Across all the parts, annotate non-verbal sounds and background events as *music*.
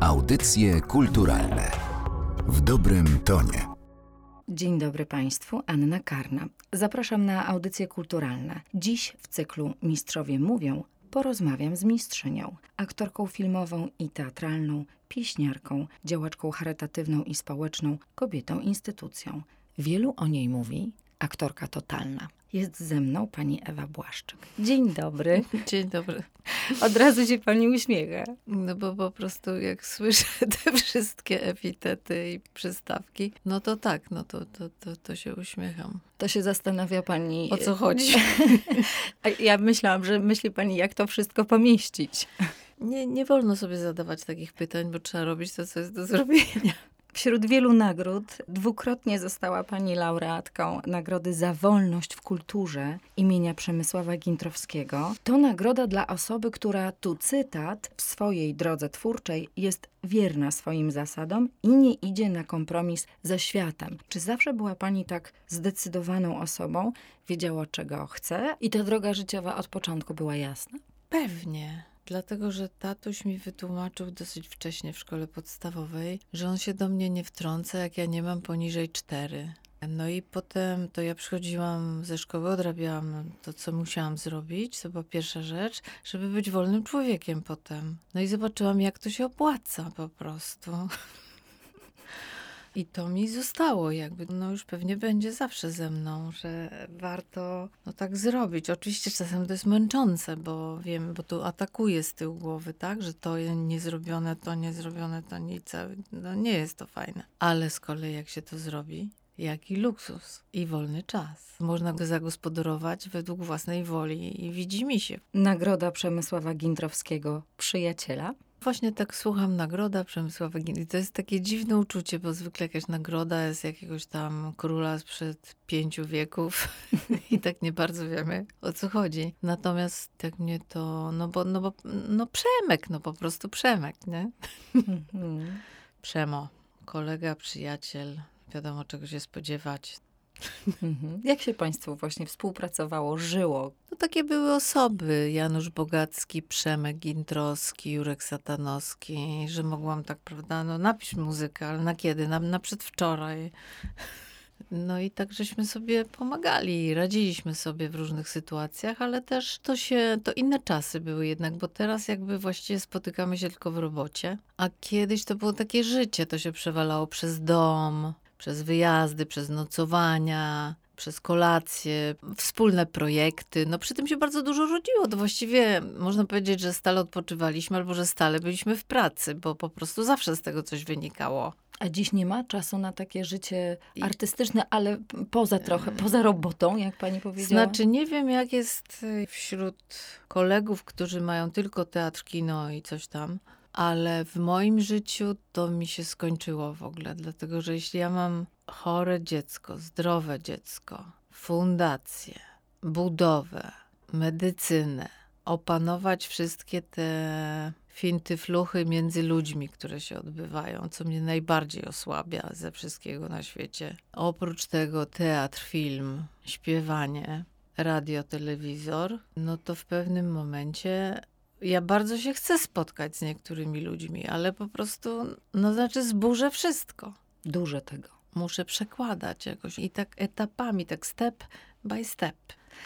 Audycje kulturalne w dobrym tonie. Dzień dobry Państwu, Anna Karna. Zapraszam na audycje kulturalne. Dziś w cyklu Mistrzowie Mówią porozmawiam z mistrzynią, aktorką filmową i teatralną, pieśniarką, działaczką charytatywną i społeczną, kobietą instytucją. Wielu o niej mówi, aktorka totalna. Jest ze mną pani Ewa Błaszczyk. Dzień dobry. *laughs* Dzień dobry. Od razu się pani uśmiecha. No bo po prostu jak słyszę *laughs* te wszystkie epitety i przystawki, no to tak, no to, to, to, to się uśmiecham. To się zastanawia pani... O co chodzi? *laughs* ja myślałam, że myśli pani, jak to wszystko pomieścić. Nie, nie wolno sobie zadawać takich pytań, bo trzeba robić to, co jest do zrobienia. Wśród wielu nagród dwukrotnie została pani laureatką Nagrody za Wolność w Kulturze imienia Przemysława Gintrowskiego. To nagroda dla osoby, która, tu cytat, w swojej drodze twórczej jest wierna swoim zasadom i nie idzie na kompromis ze światem. Czy zawsze była pani tak zdecydowaną osobą, wiedziała czego chce i ta droga życiowa od początku była jasna? Pewnie. Dlatego, że tatuś mi wytłumaczył dosyć wcześnie w szkole podstawowej, że on się do mnie nie wtrąca, jak ja nie mam poniżej cztery. No i potem to ja przychodziłam ze szkoły, odrabiałam to, co musiałam zrobić. To była pierwsza rzecz, żeby być wolnym człowiekiem potem. No i zobaczyłam, jak to się opłaca po prostu. *laughs* I to mi zostało jakby, no już pewnie będzie zawsze ze mną, że warto no tak zrobić. Oczywiście czasem to jest męczące, bo wiem, bo tu atakuje z tyłu głowy, tak, że to nie zrobione, to nie zrobione, to nic, no nie jest to fajne. Ale z kolei jak się to zrobi, jaki luksus i wolny czas. Można go zagospodarować według własnej woli i widzi mi się. Nagroda Przemysława Gintrowskiego, przyjaciela. Właśnie tak słucham nagroda Przemysława Gini. To jest takie dziwne uczucie, bo zwykle jakaś nagroda jest jakiegoś tam króla sprzed pięciu wieków *laughs* i tak nie bardzo wiemy o co chodzi. Natomiast tak mnie to, no bo, no bo, no Przemek, no po prostu Przemek, nie? Mhm. Przemo, kolega, przyjaciel, wiadomo czego się spodziewać. Mhm. Jak się Państwu właśnie współpracowało, żyło? No takie były osoby, Janusz Bogacki, Przemek Gintrowski, Jurek Satanowski, że mogłam tak, prawda, no napisz muzykę, ale na kiedy? Na, na przedwczoraj. *laughs* No i tak żeśmy sobie pomagali, radziliśmy sobie w różnych sytuacjach, ale też to się, to inne czasy były jednak, bo teraz jakby właściwie spotykamy się tylko w robocie, a kiedyś to było takie życie, to się przewalało przez dom, przez wyjazdy, przez nocowania, przez kolacje, wspólne projekty. No przy tym się bardzo dużo rodziło. To właściwie można powiedzieć, że stale odpoczywaliśmy albo że stale byliśmy w pracy, bo po prostu zawsze z tego coś wynikało. A dziś nie ma czasu na takie życie artystyczne, ale poza trochę, poza robotą, jak pani powiedziała? Znaczy, nie wiem, jak jest wśród kolegów, którzy mają tylko teatr, kino i coś tam ale w moim życiu to mi się skończyło w ogóle, dlatego że jeśli ja mam chore dziecko, zdrowe dziecko, fundację, budowę, medycynę, opanować wszystkie te finty, fluchy między ludźmi, które się odbywają, co mnie najbardziej osłabia ze wszystkiego na świecie. Oprócz tego teatr, film, śpiewanie, radio, telewizor, no to w pewnym momencie ja bardzo się chcę spotkać z niektórymi ludźmi, ale po prostu, no znaczy zburzę wszystko. Dużo tego. Muszę przekładać jakoś i tak etapami, tak step by step.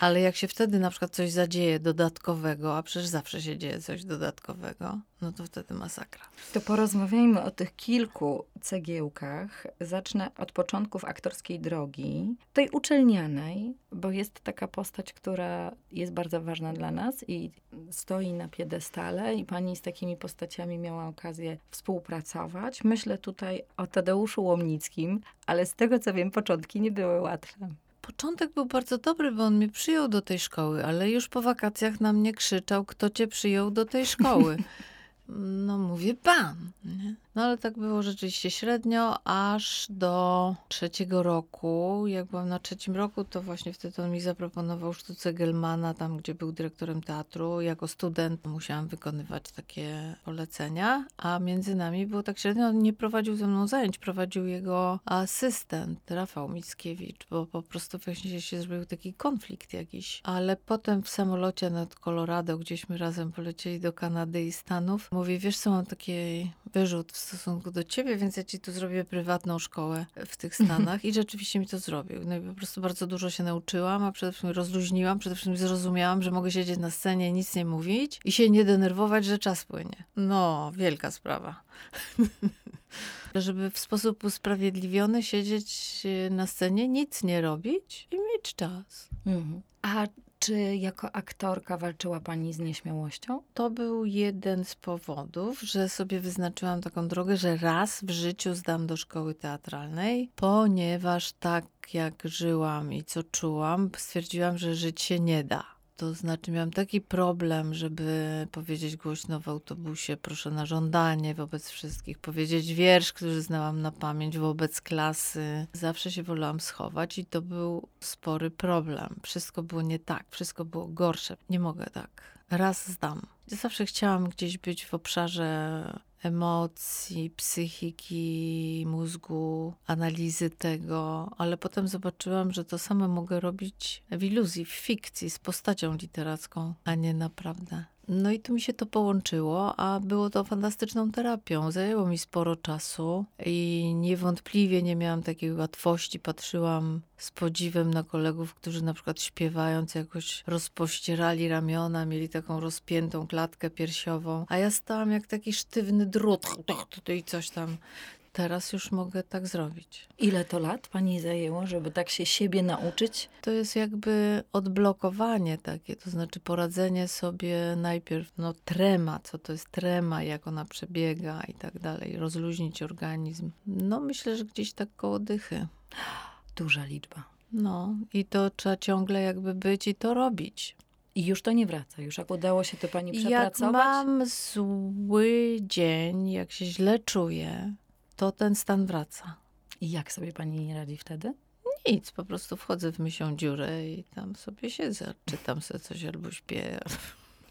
Ale jak się wtedy na przykład coś zadzieje dodatkowego, a przecież zawsze się dzieje coś dodatkowego, no to wtedy masakra. To porozmawiajmy o tych kilku cegiełkach. Zacznę od początków aktorskiej drogi, tej uczelnianej, bo jest taka postać, która jest bardzo ważna dla nas i stoi na piedestale i pani z takimi postaciami miała okazję współpracować. Myślę tutaj o Tadeuszu Łomnickim, ale z tego co wiem, początki nie były łatwe. Początek był bardzo dobry, bo on mnie przyjął do tej szkoły, ale już po wakacjach na mnie krzyczał, kto cię przyjął do tej szkoły. *laughs* No mówię, pan. Nie? No ale tak było rzeczywiście średnio, aż do trzeciego roku. Jak byłam na trzecim roku, to właśnie wtedy on mi zaproponował sztuce Gelmana, tam gdzie był dyrektorem teatru. Jako student musiałam wykonywać takie polecenia, a między nami było tak średnio. On nie prowadził ze mną zajęć, prowadził jego asystent, Rafał Mickiewicz, bo po prostu właśnie się zrobił taki konflikt jakiś. Ale potem w samolocie nad Colorado, gdzieśmy razem polecieli do Kanady i Stanów, mówi, wiesz co, mam takie wyrzut w stosunku do ciebie, więc ja ci tu zrobię prywatną szkołę w tych Stanach. I rzeczywiście mi to zrobił. No i po prostu bardzo dużo się nauczyłam, a przede wszystkim rozluźniłam, przede wszystkim zrozumiałam, że mogę siedzieć na scenie, nic nie mówić i się nie denerwować, że czas płynie. No, wielka sprawa. *laughs* Żeby w sposób usprawiedliwiony siedzieć na scenie, nic nie robić i mieć czas. Mhm. A czy jako aktorka walczyła pani z nieśmiałością? To był jeden z powodów, że sobie wyznaczyłam taką drogę, że raz w życiu zdam do szkoły teatralnej, ponieważ tak jak żyłam i co czułam, stwierdziłam, że żyć się nie da. To znaczy, miałam taki problem, żeby powiedzieć głośno w autobusie, proszę na żądanie wobec wszystkich, powiedzieć wiersz, który znałam na pamięć wobec klasy. Zawsze się wolałam schować i to był spory problem. Wszystko było nie tak, wszystko było gorsze. Nie mogę tak. Raz zdam. Zawsze chciałam gdzieś być w obszarze emocji, psychiki, mózgu, analizy tego, ale potem zobaczyłam, że to samo mogę robić w iluzji, w fikcji, z postacią literacką, a nie naprawdę. No i tu mi się to połączyło, a było to fantastyczną terapią. Zajęło mi sporo czasu i niewątpliwie nie miałam takiej łatwości. Patrzyłam z podziwem na kolegów, którzy na przykład śpiewając jakoś rozpościerali ramiona, mieli taką rozpiętą klatkę piersiową, a ja stałam jak taki sztywny drut i coś tam teraz już mogę tak zrobić. Ile to lat pani zajęło, żeby tak się siebie nauczyć? To jest jakby odblokowanie takie, to znaczy poradzenie sobie najpierw, no trema, co to jest trema, jak ona przebiega i tak dalej, rozluźnić organizm. No myślę, że gdzieś tak koło dychy. Duża liczba. No i to trzeba ciągle jakby być i to robić. I już to nie wraca. Już jak udało się to pani przepracować? Jak mam zły dzień, jak się źle czuję, to ten stan wraca. I jak sobie pani nie radzi wtedy? Nic, po prostu wchodzę w myślą dziurę i tam sobie siedzę, czytam sobie coś albo śpię.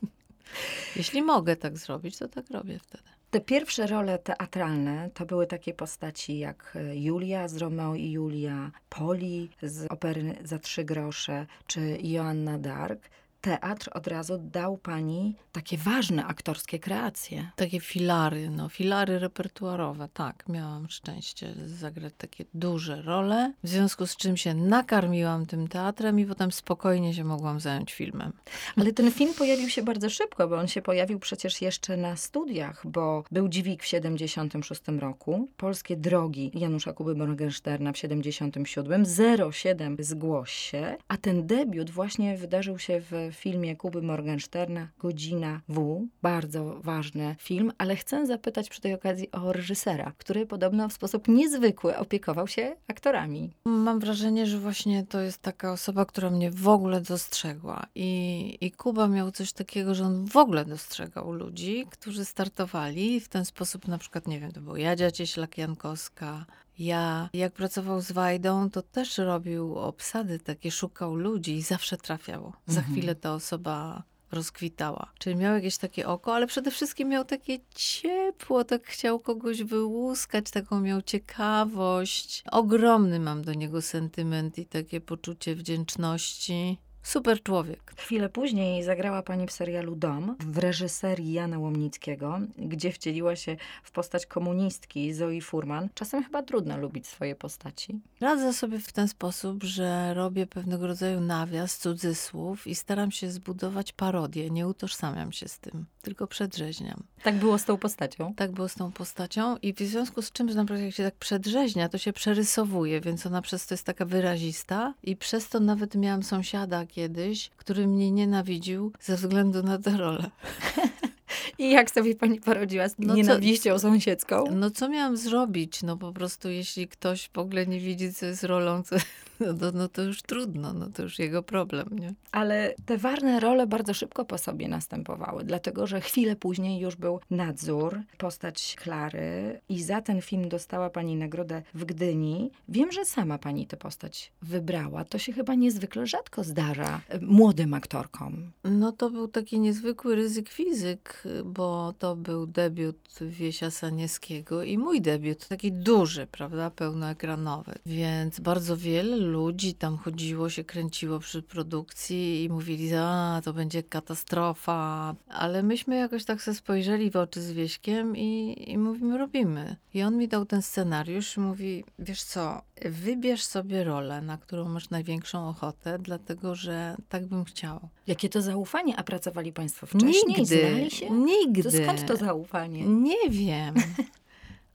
*laughs* Jeśli mogę tak zrobić, to tak robię wtedy. Te pierwsze role teatralne to były takie postaci jak Julia z Romeo i Julia, Poli z opery Za trzy grosze, czy Joanna Dark teatr od razu dał pani takie ważne aktorskie kreacje. Takie filary, no, filary repertuarowe, tak. Miałam szczęście zagrać takie duże role, w związku z czym się nakarmiłam tym teatrem i potem spokojnie się mogłam zająć filmem. Ale ten film pojawił się bardzo szybko, bo on się pojawił przecież jeszcze na studiach, bo był Dźwig w 76 roku, Polskie Drogi Janusza Kuby Morgensterna w 77, 07 Zgłoś się, a ten debiut właśnie wydarzył się w filmie Kuby Morgensterna Godzina W. Bardzo ważny film, ale chcę zapytać przy tej okazji o reżysera, który podobno w sposób niezwykły opiekował się aktorami. Mam wrażenie, że właśnie to jest taka osoba, która mnie w ogóle dostrzegła. I, i Kuba miał coś takiego, że on w ogóle dostrzegał ludzi, którzy startowali w ten sposób, na przykład, nie wiem, to był Jadzia Cieślak-Jankowska, ja, jak pracował z Wajdą, to też robił obsady takie, szukał ludzi i zawsze trafiało. Za mhm. chwilę ta osoba rozkwitała. Czyli miał jakieś takie oko, ale przede wszystkim miał takie ciepło, tak chciał kogoś wyłuskać, taką miał ciekawość. Ogromny mam do niego sentyment i takie poczucie wdzięczności. Super człowiek. Chwilę później zagrała pani w serialu Dom w reżyserii Jana Łomnickiego, gdzie wcieliła się w postać komunistki Zoe Furman. Czasem chyba trudno lubić swoje postaci. Radzę sobie w ten sposób, że robię pewnego rodzaju nawias, cudzysłów i staram się zbudować parodię. Nie utożsamiam się z tym, tylko przedrzeźniam. Tak było z tą postacią? Tak było z tą postacią i w związku z czym, że naprawdę jak się tak przedrzeźnia, to się przerysowuje, więc ona przez to jest taka wyrazista i przez to nawet miałam sąsiada, kiedyś, który mnie nienawidził ze względu na tę rolę. *laughs* I jak sobie pani poradziła z no nienawiścią co, sąsiedzką? No co miałam zrobić? No po prostu jeśli ktoś w ogóle nie widzi, co jest rolą, co, no, to, no to już trudno, no to już jego problem, nie? Ale te ważne role bardzo szybko po sobie następowały, dlatego że chwilę później już był nadzór, postać Klary i za ten film dostała pani nagrodę w Gdyni. Wiem, że sama pani tę postać wybrała. To się chyba niezwykle rzadko zdarza młodym aktorkom. No to był taki niezwykły ryzyk fizyk bo to był debiut Wiesia Sanieckiego i mój debiut, taki duży, prawda, pełnoekranowy. Więc bardzo wiele ludzi tam chodziło, się kręciło przy produkcji i mówili, a to będzie katastrofa. Ale myśmy jakoś tak sobie spojrzeli w oczy z Wieśkiem i, i mówimy, robimy. I on mi dał ten scenariusz i mówi, wiesz co, wybierz sobie rolę, na którą masz największą ochotę, dlatego że tak bym chciał. Jakie to zaufanie? A pracowali państwo wcześniej? Nigdy. Znali się? Nigdy. To skąd to zaufanie? Nie wiem. *laughs*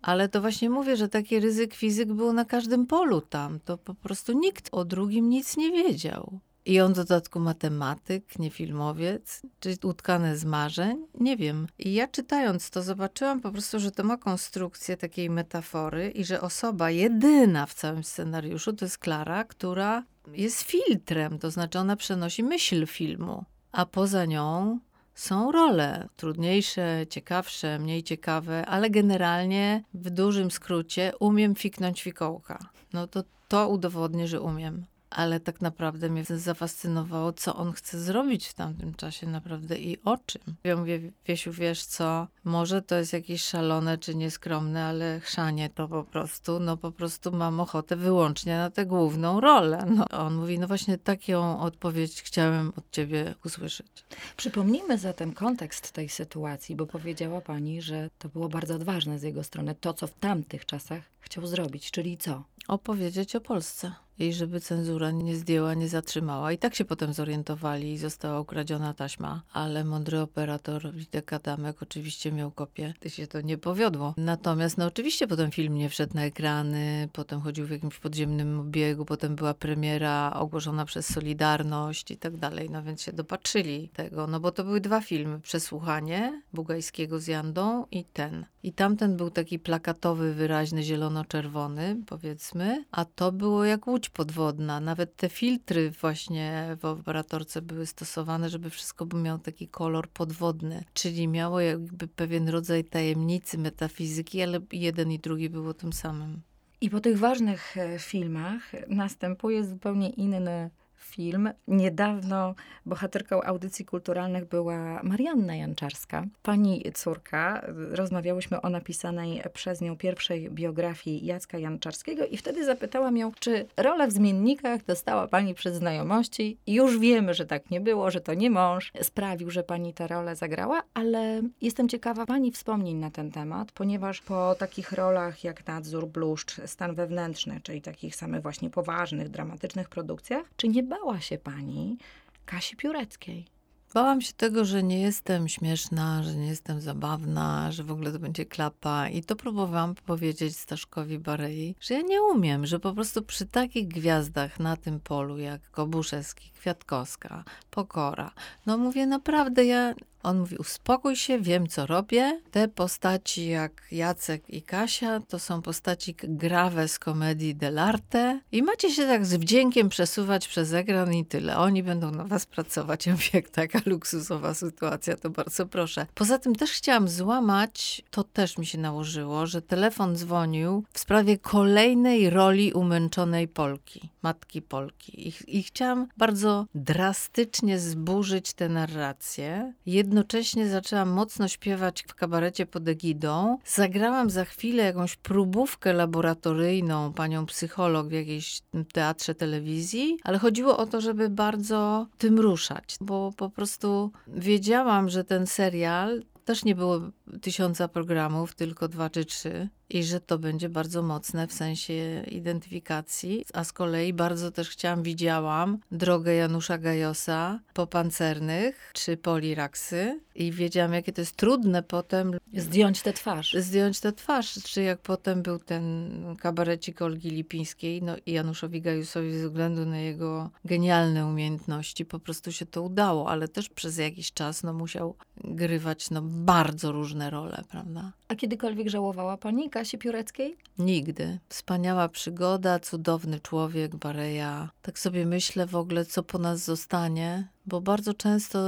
Ale to właśnie mówię, że taki ryzyk fizyk był na każdym polu tam. To po prostu nikt o drugim nic nie wiedział. I on w dodatku matematyk, nie filmowiec, czy utkane z marzeń, nie wiem. I ja czytając to zobaczyłam po prostu, że to ma konstrukcję takiej metafory i że osoba jedyna w całym scenariuszu to jest Klara, która jest filtrem, to znaczy ona przenosi myśl filmu, a poza nią są role trudniejsze, ciekawsze, mniej ciekawe, ale generalnie w dużym skrócie umiem fiknąć fikołka. No to to udowodnię, że umiem ale tak naprawdę mnie zafascynowało, co on chce zrobić w tamtym czasie naprawdę i o czym. Ja mówię, Wiesiu, wiesz co, może to jest jakieś szalone czy nieskromne, ale chrzanie to po prostu, no po prostu mam ochotę wyłącznie na tę główną rolę. No, on mówi, no właśnie taką odpowiedź chciałem od ciebie usłyszeć. Przypomnijmy zatem kontekst tej sytuacji, bo powiedziała pani, że to było bardzo odważne z jego strony, to co w tamtych czasach chciał zrobić, czyli co? Opowiedzieć o Polsce i żeby cenzura nie zdjęła, nie zatrzymała. I tak się potem zorientowali i została ukradziona taśma, ale mądry operator Witek Adamek oczywiście miał kopię. To się to nie powiodło. Natomiast no oczywiście potem film nie wszedł na ekrany, potem chodził w jakimś podziemnym obiegu, potem była premiera ogłoszona przez Solidarność i tak dalej, no więc się dopatrzyli tego, no bo to były dwa filmy, Przesłuchanie Bugajskiego z Jandą i ten. I tamten był taki plakatowy, wyraźny, zielono-czerwony, powiedzmy, a to było jak łódź podwodna. Nawet te filtry właśnie w operatorce były stosowane, żeby wszystko miało taki kolor podwodny, czyli miało jakby pewien rodzaj tajemnicy, metafizyki, ale jeden i drugi było tym samym. I po tych ważnych e, filmach następuje zupełnie inny film. Niedawno bohaterką audycji kulturalnych była Marianna Janczarska, pani córka. Rozmawiałyśmy o napisanej przez nią pierwszej biografii Jacka Janczarskiego i wtedy zapytałam ją, czy rolę w Zmiennikach dostała pani przez znajomości. Już wiemy, że tak nie było, że to nie mąż sprawił, że pani tę rolę zagrała, ale jestem ciekawa pani wspomnień na ten temat, ponieważ po takich rolach jak Nadzór, Bluszcz, Stan Wewnętrzny, czyli takich samych właśnie poważnych, dramatycznych produkcjach, czy nie bała się pani Kasi Pióreckiej? Bałam się tego, że nie jestem śmieszna, że nie jestem zabawna, że w ogóle to będzie klapa. I to próbowałam powiedzieć Staszkowi Barei, że ja nie umiem, że po prostu przy takich gwiazdach na tym polu jak Kobuszewski, Kwiatkowska, Pokora, no mówię naprawdę, ja on mówi: Uspokój się, wiem co robię. Te postaci jak Jacek i Kasia to są postaci grawe z komedii dell'arte i macie się tak z wdziękiem przesuwać przez ekran i tyle. Oni będą na was pracować. Ja mówię, jak taka luksusowa sytuacja, to bardzo proszę. Poza tym też chciałam złamać, to też mi się nałożyło, że telefon dzwonił w sprawie kolejnej roli umęczonej Polki, matki Polki. I, i chciałam bardzo drastycznie zburzyć tę narrację. Jedno jednocześnie zaczęłam mocno śpiewać w kabarecie pod egidą. Zagrałam za chwilę jakąś próbówkę laboratoryjną, panią psycholog w jakiejś teatrze telewizji, ale chodziło o to, żeby bardzo tym ruszać, bo po prostu wiedziałam, że ten serial też nie było tysiąca programów, tylko dwa czy trzy i że to będzie bardzo mocne w sensie identyfikacji, a z kolei bardzo też chciałam, widziałam drogę Janusza Gajosa po pancernych czy poliraksy i wiedziałam, jakie to jest trudne potem zdjąć tę twarz. Zdjąć tę twarz, czy jak potem był ten kabarecik Olgi Lipińskiej, no i Januszowi Gajusowi ze względu na jego genialne umiejętności po prostu się to udało, ale też przez jakiś czas no musiał grywać no bardzo różne role, prawda? A kiedykolwiek żałowała pani Kasi Pióreckiej? Nigdy. Wspaniała przygoda, cudowny człowiek, Bareja. Tak sobie myślę w ogóle, co po nas zostanie, bo bardzo często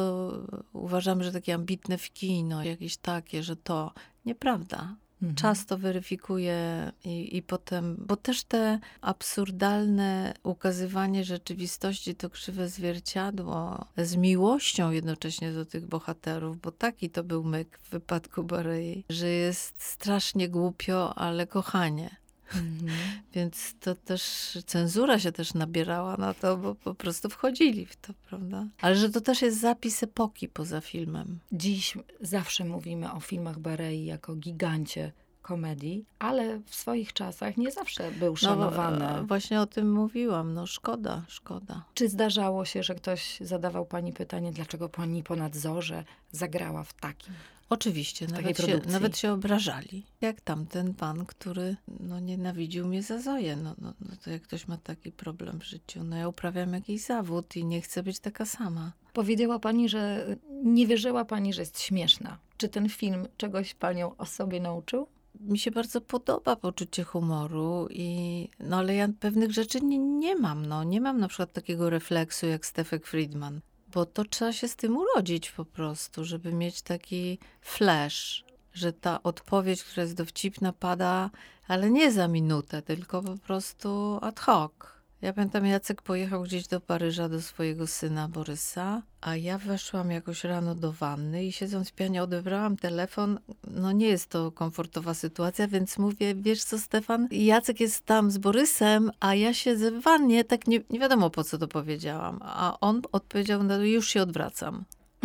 uważamy, że takie ambitne w kino, jakieś takie, że to nieprawda. Mhm. Czas to weryfikuje i, i potem, bo też te absurdalne ukazywanie rzeczywistości to krzywe zwierciadło z miłością jednocześnie do tych bohaterów, bo taki to był myk w wypadku Barei, że jest strasznie głupio, ale kochanie. Mhm. Więc to też cenzura się też nabierała na to, bo po prostu wchodzili w to, prawda? Ale że to też jest zapis epoki poza filmem. Dziś zawsze mówimy o filmach Barei jako gigancie komedii, ale w swoich czasach nie zawsze był szanowany. No, właśnie o tym mówiłam, no szkoda, szkoda. Czy zdarzało się, że ktoś zadawał pani pytanie, dlaczego pani po nadzorze zagrała w takim? Oczywiście, nawet się, nawet się obrażali. Jak tamten pan, który no, nienawidził mnie za Zoję. No, no, no to jak ktoś ma taki problem w życiu, no ja uprawiam jakiś zawód i nie chcę być taka sama. Powiedziała pani, że nie wierzyła pani, że jest śmieszna. Czy ten film czegoś panią o sobie nauczył? mi się bardzo podoba poczucie humoru i no ale ja pewnych rzeczy nie, nie mam, no. Nie mam na przykład takiego refleksu jak Stefek Friedman, bo to trzeba się z tym urodzić po prostu, żeby mieć taki flash, że ta odpowiedź, która jest dowcipna pada, ale nie za minutę, tylko po prostu ad hoc. Ja pamiętam, Jacek pojechał gdzieś do Paryża do swojego syna Borysa, a ja weszłam jakoś rano do wanny i siedząc w pianie odebrałam telefon. No nie jest to komfortowa sytuacja, więc mówię, wiesz co Stefan, Jacek jest tam z Borysem, a ja siedzę w wannie, tak nie, nie wiadomo po co to powiedziałam. A on odpowiedział, no już się odwracam. *laughs*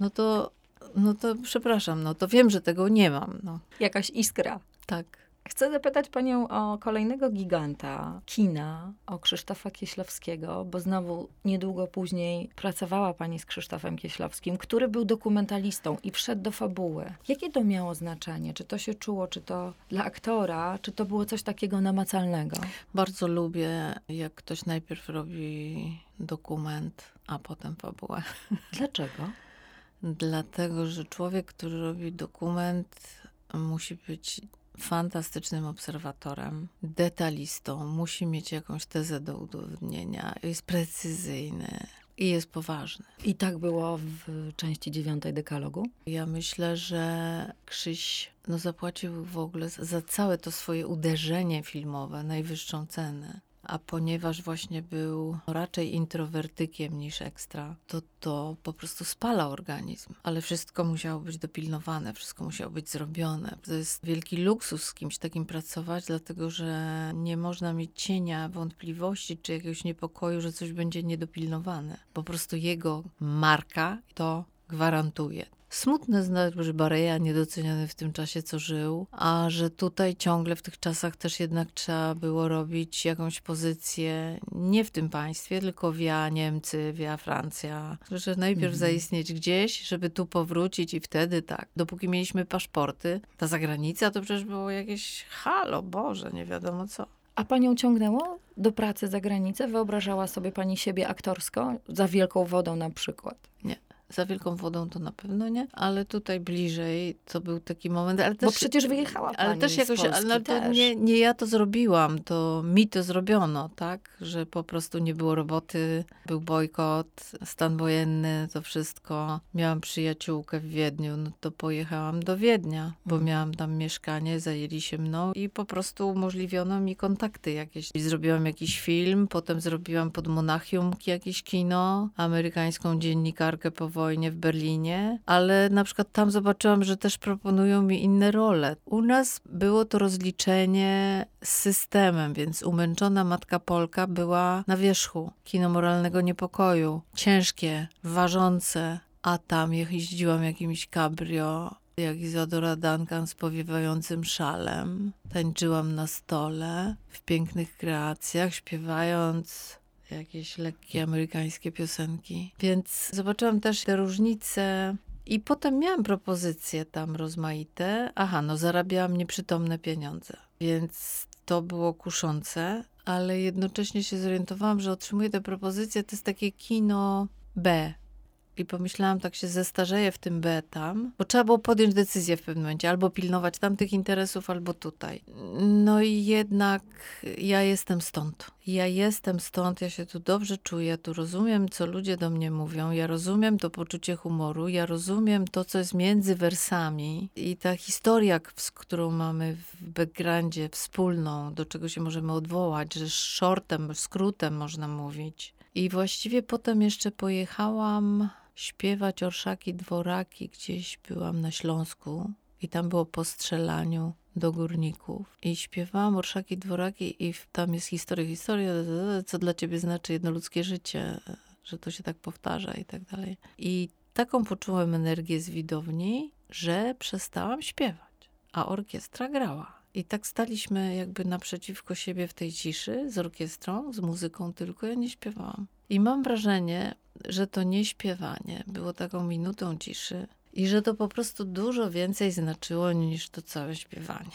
No to, no to przepraszam, no to wiem, że tego nie mam. No. Jakaś iskra. Tak. Chcę zapytać panią o kolejnego giganta kina, o Krzysztofa Kieślowskiego, bo znowu niedługo później pracowała pani z Krzysztofem Kieślowskim, który był dokumentalistą i wszedł do fabuły. Jakie to miało znaczenie? Czy to się czuło, czy to dla aktora, czy to było coś takiego namacalnego? Bardzo lubię, jak ktoś najpierw robi dokument, a potem fabułę. *laughs* Dlaczego? Dlatego, że człowiek, który robi dokument, musi być fantastycznym obserwatorem, detalistą, musi mieć jakąś tezę do udowodnienia, jest precyzyjny. I jest poważny. I tak było w części dziewiątej dekalogu? Ja myślę, że Krzyś no, zapłacił w ogóle za całe to swoje uderzenie filmowe najwyższą cenę a ponieważ właśnie był raczej introwertykiem niż ekstra, to to po prostu spala organizm. Ale wszystko musiało być dopilnowane, wszystko musiało być zrobione. To jest wielki luksus z kimś takim pracować, dlatego że nie można mieć cienia wątpliwości czy jakiegoś niepokoju, że coś będzie niedopilnowane. Po prostu jego marka to gwarantuje. Smutne znać, że Bareja niedoceniony w tym czasie, co żył, a że tutaj ciągle w tych czasach też jednak trzeba było robić jakąś pozycję nie w tym państwie, tylko via Niemcy, via Francja. Że najpierw mhm. zaistnieć gdzieś, żeby tu powrócić i wtedy tak. Dopóki mieliśmy paszporty, ta zagranica to przecież było jakieś halo, Boże, nie wiadomo co. A panią ciągnęło do pracy za granicę? Wyobrażała sobie pani siebie aktorsko? Za wielką wodą na przykład? Nie. Za wielką wodą to na pewno nie, ale tutaj bliżej to był taki moment. Ale też, Bo przecież wyjechała pani Ale też jakoś, ale to nie, nie ja to zrobiłam, to mi to zrobiono, tak? Że po prostu nie było roboty, był bojkot, stan wojenny, to wszystko. Miałam przyjaciółkę w Wiedniu, no to pojechałam do Wiednia, bo mhm. miałam tam mieszkanie, zajęli się mną i po prostu umożliwiono mi kontakty jakieś. I zrobiłam jakiś film, potem zrobiłam pod Monachium jakieś kino, amerykańską dziennikarkę po wojnie w Berlinie, ale na przykład tam zobaczyłam, że też proponują mi inne role. U nas było to rozliczenie systemem, więc umęczona matka Polka była na wierzchu kino moralnego niepokoju. Ciężkie, ważące, a tam jeździłam jakimś cabrio jak Izadora Duncan z powiewającym szalem. Tańczyłam na stole w pięknych kreacjach, śpiewając jakieś lekkie amerykańskie piosenki. Więc zobaczyłam też te różnice. I potem miałam propozycje tam rozmaite. Aha, no zarabiałam nieprzytomne pieniądze. Więc to było kuszące, ale jednocześnie się zorientowałam, że otrzymuję te propozycje. To jest takie kino B. I pomyślałam, tak się zestarzeję w tym B tam, bo trzeba było podjąć decyzję w pewnym momencie, albo pilnować tamtych interesów, albo tutaj. No i jednak ja jestem stąd. Ja jestem stąd, ja się tu dobrze czuję, tu rozumiem, co ludzie do mnie mówią, ja rozumiem to poczucie humoru, ja rozumiem to, co jest między wersami i ta historia, z którą mamy w backgroundzie wspólną, do czego się możemy odwołać, że shortem, skrótem można mówić. I właściwie potem jeszcze pojechałam śpiewać orszaki, dworaki. Gdzieś byłam na Śląsku i tam było po strzelaniu do górników. I śpiewałam orszaki, dworaki i tam jest historia, historia, co dla ciebie znaczy jedno ludzkie życie, że to się tak powtarza i tak dalej. I taką poczułem energię z widowni, że przestałam śpiewać, a orkiestra grała. I tak staliśmy jakby naprzeciwko siebie w tej ciszy, z orkiestrą, z muzyką tylko, ja nie śpiewałam. I mam wrażenie, że to nie śpiewanie było taką minutą ciszy i że to po prostu dużo więcej znaczyło niż to całe śpiewanie.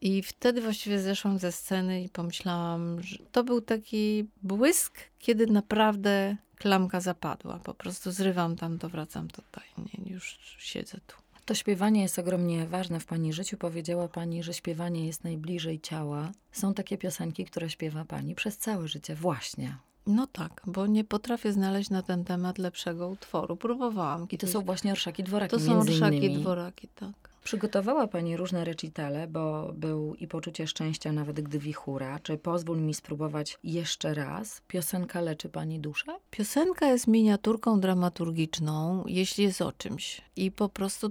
I wtedy właściwie zeszłam ze sceny i pomyślałam, że to był taki błysk, kiedy naprawdę klamka zapadła. Po prostu zrywam tam, to wracam tutaj. Nie, już siedzę tu. To śpiewanie jest ogromnie ważne w Pani życiu. Powiedziała Pani, że śpiewanie jest najbliżej ciała. Są takie piosenki, które śpiewa Pani przez całe życie, właśnie. No tak, bo nie potrafię znaleźć na ten temat lepszego utworu. Próbowałam. I to są właśnie orszaki dworaki. To są orszaki dworaki, tak. Przygotowała Pani różne recitale, bo był i poczucie szczęścia, nawet gdy wichura. Czy pozwól mi spróbować jeszcze raz? Piosenka leczy Pani duszę? Piosenka jest miniaturką dramaturgiczną, jeśli jest o czymś. I po prostu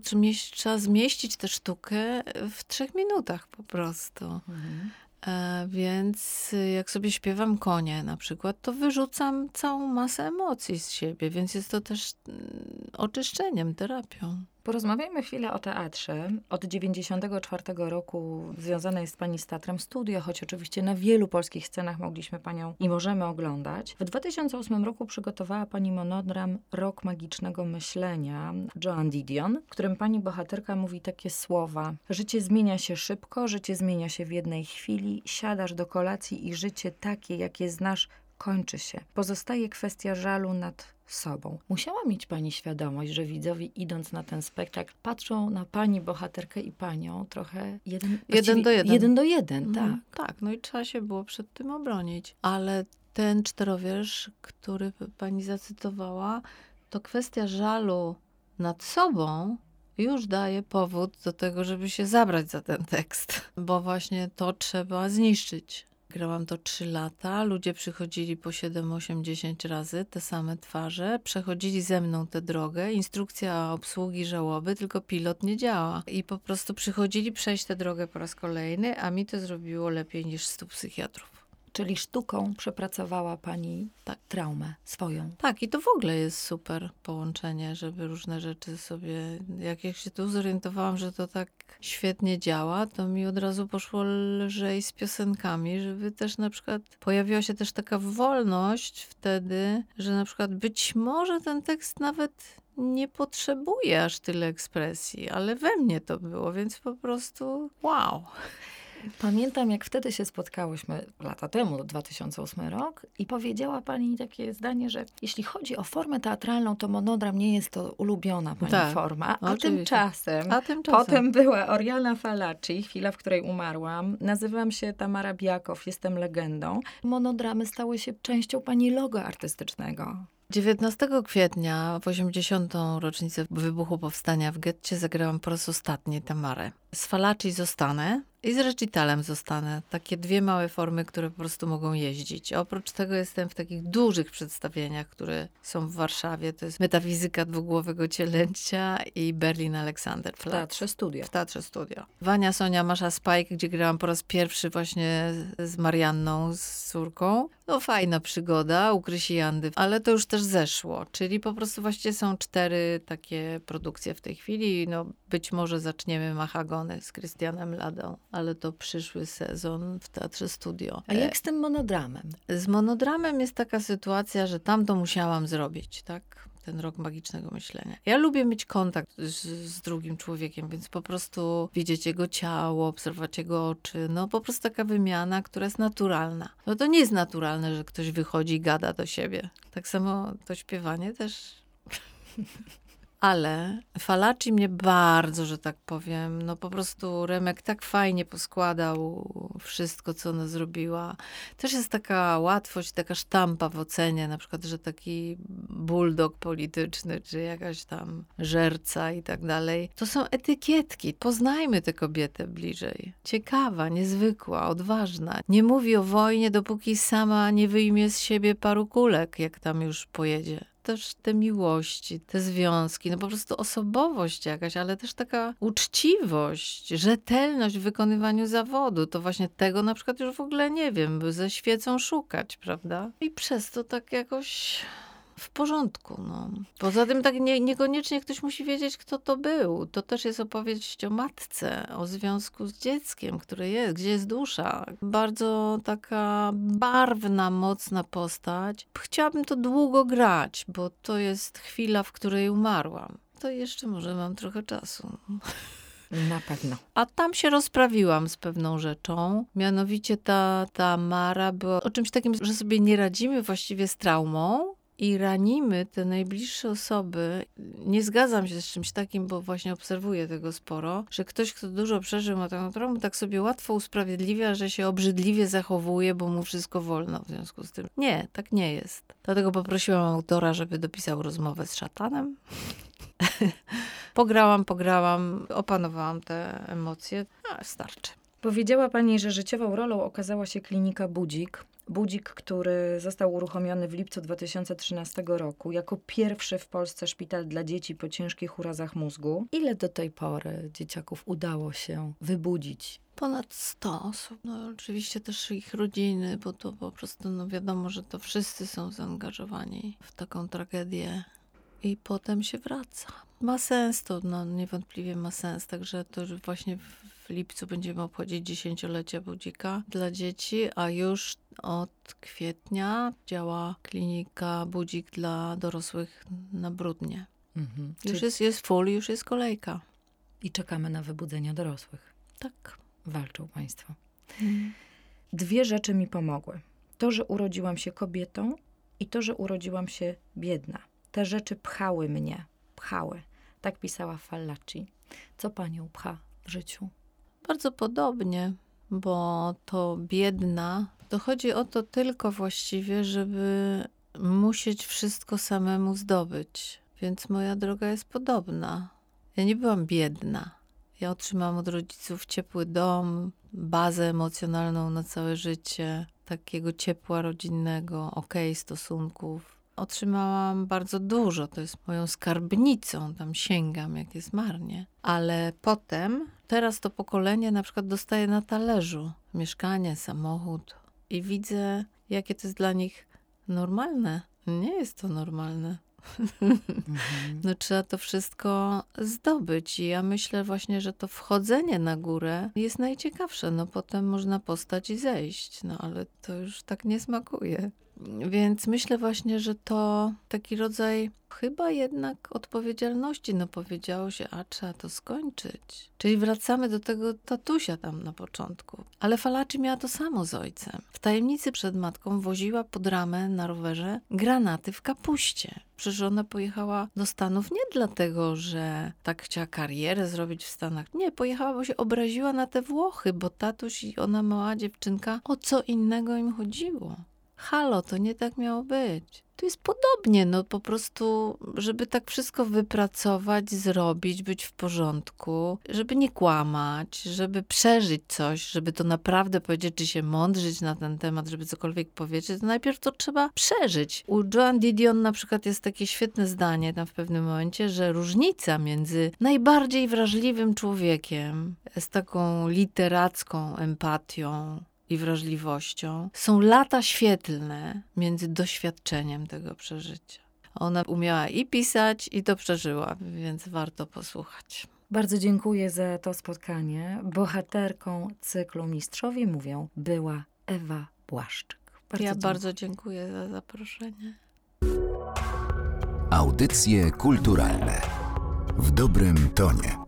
trzeba zmieścić tę sztukę w trzech minutach po prostu. Mhm. E, więc jak sobie śpiewam konie na przykład, to wyrzucam całą masę emocji z siebie, więc jest to też mm, oczyszczeniem, terapią. Porozmawiajmy chwilę o teatrze. Od 94 roku związane jest Pani z Teatrem Studio, choć oczywiście na wielu polskich scenach mogliśmy Panią i możemy oglądać. W 2008 roku przygotowała Pani monodram Rok Magicznego Myślenia Joan Didion, w którym Pani bohaterka mówi takie słowa. Życie zmienia się szybko, życie zmienia się w jednej chwili, siadasz do kolacji i życie takie, jakie znasz, kończy się. Pozostaje kwestia żalu nad sobą. Musiała mieć pani świadomość, że widzowie idąc na ten spektakl patrzą na pani bohaterkę i panią trochę jeden, jeden do jeden. Jeden do jeden, mhm. tak. Tak, no i trzeba się było przed tym obronić. Ale ten czterowiersz, który pani zacytowała, to kwestia żalu nad sobą, już daje powód do tego, żeby się zabrać za ten tekst, bo właśnie to trzeba zniszczyć. Grałam to 3 lata. Ludzie przychodzili po 7, 8, 10 razy, te same twarze. Przechodzili ze mną tę drogę. Instrukcja obsługi żałoby, tylko pilot nie działa. I po prostu przychodzili przejść tę drogę po raz kolejny, a mi to zrobiło lepiej niż 100 psychiatrów. Czyli sztuką przepracowała pani tak. traumę swoją. Tak, i to w ogóle jest super połączenie, żeby różne rzeczy sobie. Jak ja się tu zorientowałam, że to tak świetnie działa, to mi od razu poszło lżej z piosenkami, żeby też na przykład pojawiła się też taka wolność wtedy, że na przykład być może ten tekst nawet nie potrzebuje aż tyle ekspresji, ale we mnie to było, więc po prostu wow. Pamiętam, jak wtedy się spotkałyśmy lata temu, 2008 rok, i powiedziała pani takie zdanie, że jeśli chodzi o formę teatralną, to monodram nie jest to ulubiona pani tak, forma. A tymczasem, a tymczasem, potem była Oriana Falaci, chwila, w której umarłam. Nazywam się Tamara Biakow, jestem legendą. Monodramy stały się częścią pani logo artystycznego. 19 kwietnia, w 80. rocznicę wybuchu powstania w getcie, zagrałam po raz ostatni Tamarę. Z Falaci zostanę, i z recitalem zostanę. Takie dwie małe formy, które po prostu mogą jeździć. oprócz tego jestem w takich dużych przedstawieniach, które są w Warszawie. To jest Metafizyka dwugłowego cielęcia i Berlin Alexander. W Teatrze Studio. W Teatrze Studio. Wania Sonia Masza Spike, gdzie grałam po raz pierwszy właśnie z Marianną, z córką. No fajna przygoda u Krysi Jandy, ale to już też zeszło. Czyli po prostu właściwie są cztery takie produkcje w tej chwili. No być może zaczniemy Mahagony z Krystianem Ladą ale to przyszły sezon w Teatrze Studio. A jak z tym monodramem? Z monodramem jest taka sytuacja, że tam to musiałam zrobić, tak? Ten rok magicznego myślenia. Ja lubię mieć kontakt z, z, drugim człowiekiem, więc po prostu widzieć jego ciało, obserwować jego oczy. No po prostu taka wymiana, która jest naturalna. No to nie jest naturalne, że ktoś wychodzi i gada do siebie. Tak samo to śpiewanie też *laughs* Ale Falaci mnie bardzo, że tak powiem, no po prostu Remek tak fajnie poskładał wszystko, co ona zrobiła. Też jest taka łatwość, taka sztampa w ocenie, na przykład, że taki bulldog polityczny, czy jakaś tam żerca i tak dalej. To są etykietki. Poznajmy tę kobietę bliżej. Ciekawa, niezwykła, odważna. Nie mówi o wojnie, dopóki sama nie wyjmie z siebie paru kulek, jak tam już pojedzie też te miłości, te związki, no po prostu osobowość jakaś, ale też taka uczciwość, rzetelność w wykonywaniu zawodu. To właśnie tego na przykład już w ogóle nie wiem, by ze świecą szukać, prawda? I przez to tak jakoś w porządku. No. Poza tym tak nie, niekoniecznie ktoś musi wiedzieć, kto to był. To też jest opowieść o matce, o związku z dzieckiem, które jest, gdzie jest dusza. Bardzo taka barwna, mocna postać. Chciałabym to długo grać, bo to jest chwila, w której umarłam. To jeszcze może mam trochę czasu. Na pewno. A tam się rozprawiłam z pewną rzeczą. Mianowicie ta, ta Mara była o czymś takim, że sobie nie radzimy właściwie z traumą, i ranimy te najbliższe osoby. Nie zgadzam się z czymś takim, bo właśnie obserwuję tego sporo, że ktoś, kto dużo przeżył ma taką traumę, tak sobie łatwo usprawiedliwia, że się obrzydliwie zachowuje, bo mu wszystko wolno w związku z tym. Nie, tak nie jest. Dlatego poprosiłam autora, żeby dopisał rozmowę z szatanem. *laughs* pograłam, pograłam, opanowałam te emocje. A, starczy. Powiedziała pani, że życiową rolą okazała się klinika Budzik. Budzik, który został uruchomiony w lipcu 2013 roku jako pierwszy w Polsce szpital dla dzieci po ciężkich urazach mózgu. Ile do tej pory dzieciaków udało się wybudzić? Ponad 100 osób. No oczywiście też ich rodziny, bo to po prostu no wiadomo, że to wszyscy są zaangażowani w taką tragedię i potem się wraca. Ma sens to, no niewątpliwie ma sens, także to już właśnie w lipcu będziemy obchodzić dziesięciolecie Budzika dla dzieci, a już od kwietnia działa klinika Budzik dla dorosłych na Brudnie. Mhm. Już Czyli... jest, jest full, już jest kolejka. I czekamy na wybudzenia dorosłych. Tak. Walczą Państwo. Mhm. Dwie rzeczy mi pomogły. To, że urodziłam się kobietą i to, że urodziłam się biedna. Te rzeczy pchały mnie. Pchały. Tak pisała Fallaci. Co panią pcha w życiu? Bardzo podobnie, bo to biedna. To chodzi o to tylko właściwie, żeby musieć wszystko samemu zdobyć. Więc moja droga jest podobna. Ja nie byłam biedna. Ja otrzymałam od rodziców ciepły dom, bazę emocjonalną na całe życie, takiego ciepła rodzinnego, okej okay, stosunków otrzymałam bardzo dużo. To jest moją skarbnicą, tam sięgam, jak jest marnie. Ale potem, teraz to pokolenie na przykład dostaje na talerzu mieszkanie, samochód i widzę, jakie to jest dla nich normalne. Nie jest to normalne. Mhm. *laughs* No trzeba to wszystko zdobyć i ja myślę właśnie, że to wchodzenie na górę jest najciekawsze. No potem można postać i zejść, no ale to już tak nie smakuje. Więc myślę właśnie, że to taki rodzaj chyba jednak odpowiedzialności. No powiedziało się, a trzeba to skończyć. Czyli wracamy do tego tatusia tam na początku. Ale Falaci miała to samo z ojcem. W tajemnicy przed matką woziła pod ramę na rowerze granaty w kapuście. Przecież ona pojechała do Stanów nie dlatego, że tak chciała karierę zrobić w Stanach. Nie, pojechała, bo się obraziła na te Włochy, bo tatuś i ona mała dziewczynka, o co innego im chodziło halo, to nie tak miało być. Tu jest podobnie, no po prostu, żeby tak wszystko wypracować, zrobić, być w porządku, żeby nie kłamać, żeby przeżyć coś, żeby to naprawdę powiedzieć, czy się mądrzyć na ten temat, żeby cokolwiek powiedzieć, to najpierw to trzeba przeżyć. U Joan Didion na przykład jest takie świetne zdanie tam w pewnym momencie, że różnica między najbardziej wrażliwym człowiekiem z taką literacką empatią, i wrażliwością są lata świetlne między doświadczeniem tego przeżycia. Ona umiała i pisać, i to przeżyła, więc warto posłuchać. Bardzo dziękuję za to spotkanie. Bohaterką cyklu Mistrzowie mówią była Ewa Błaszczyk. Bardzo ja dziękuję. bardzo dziękuję za zaproszenie. Audycje kulturalne w dobrym tonie.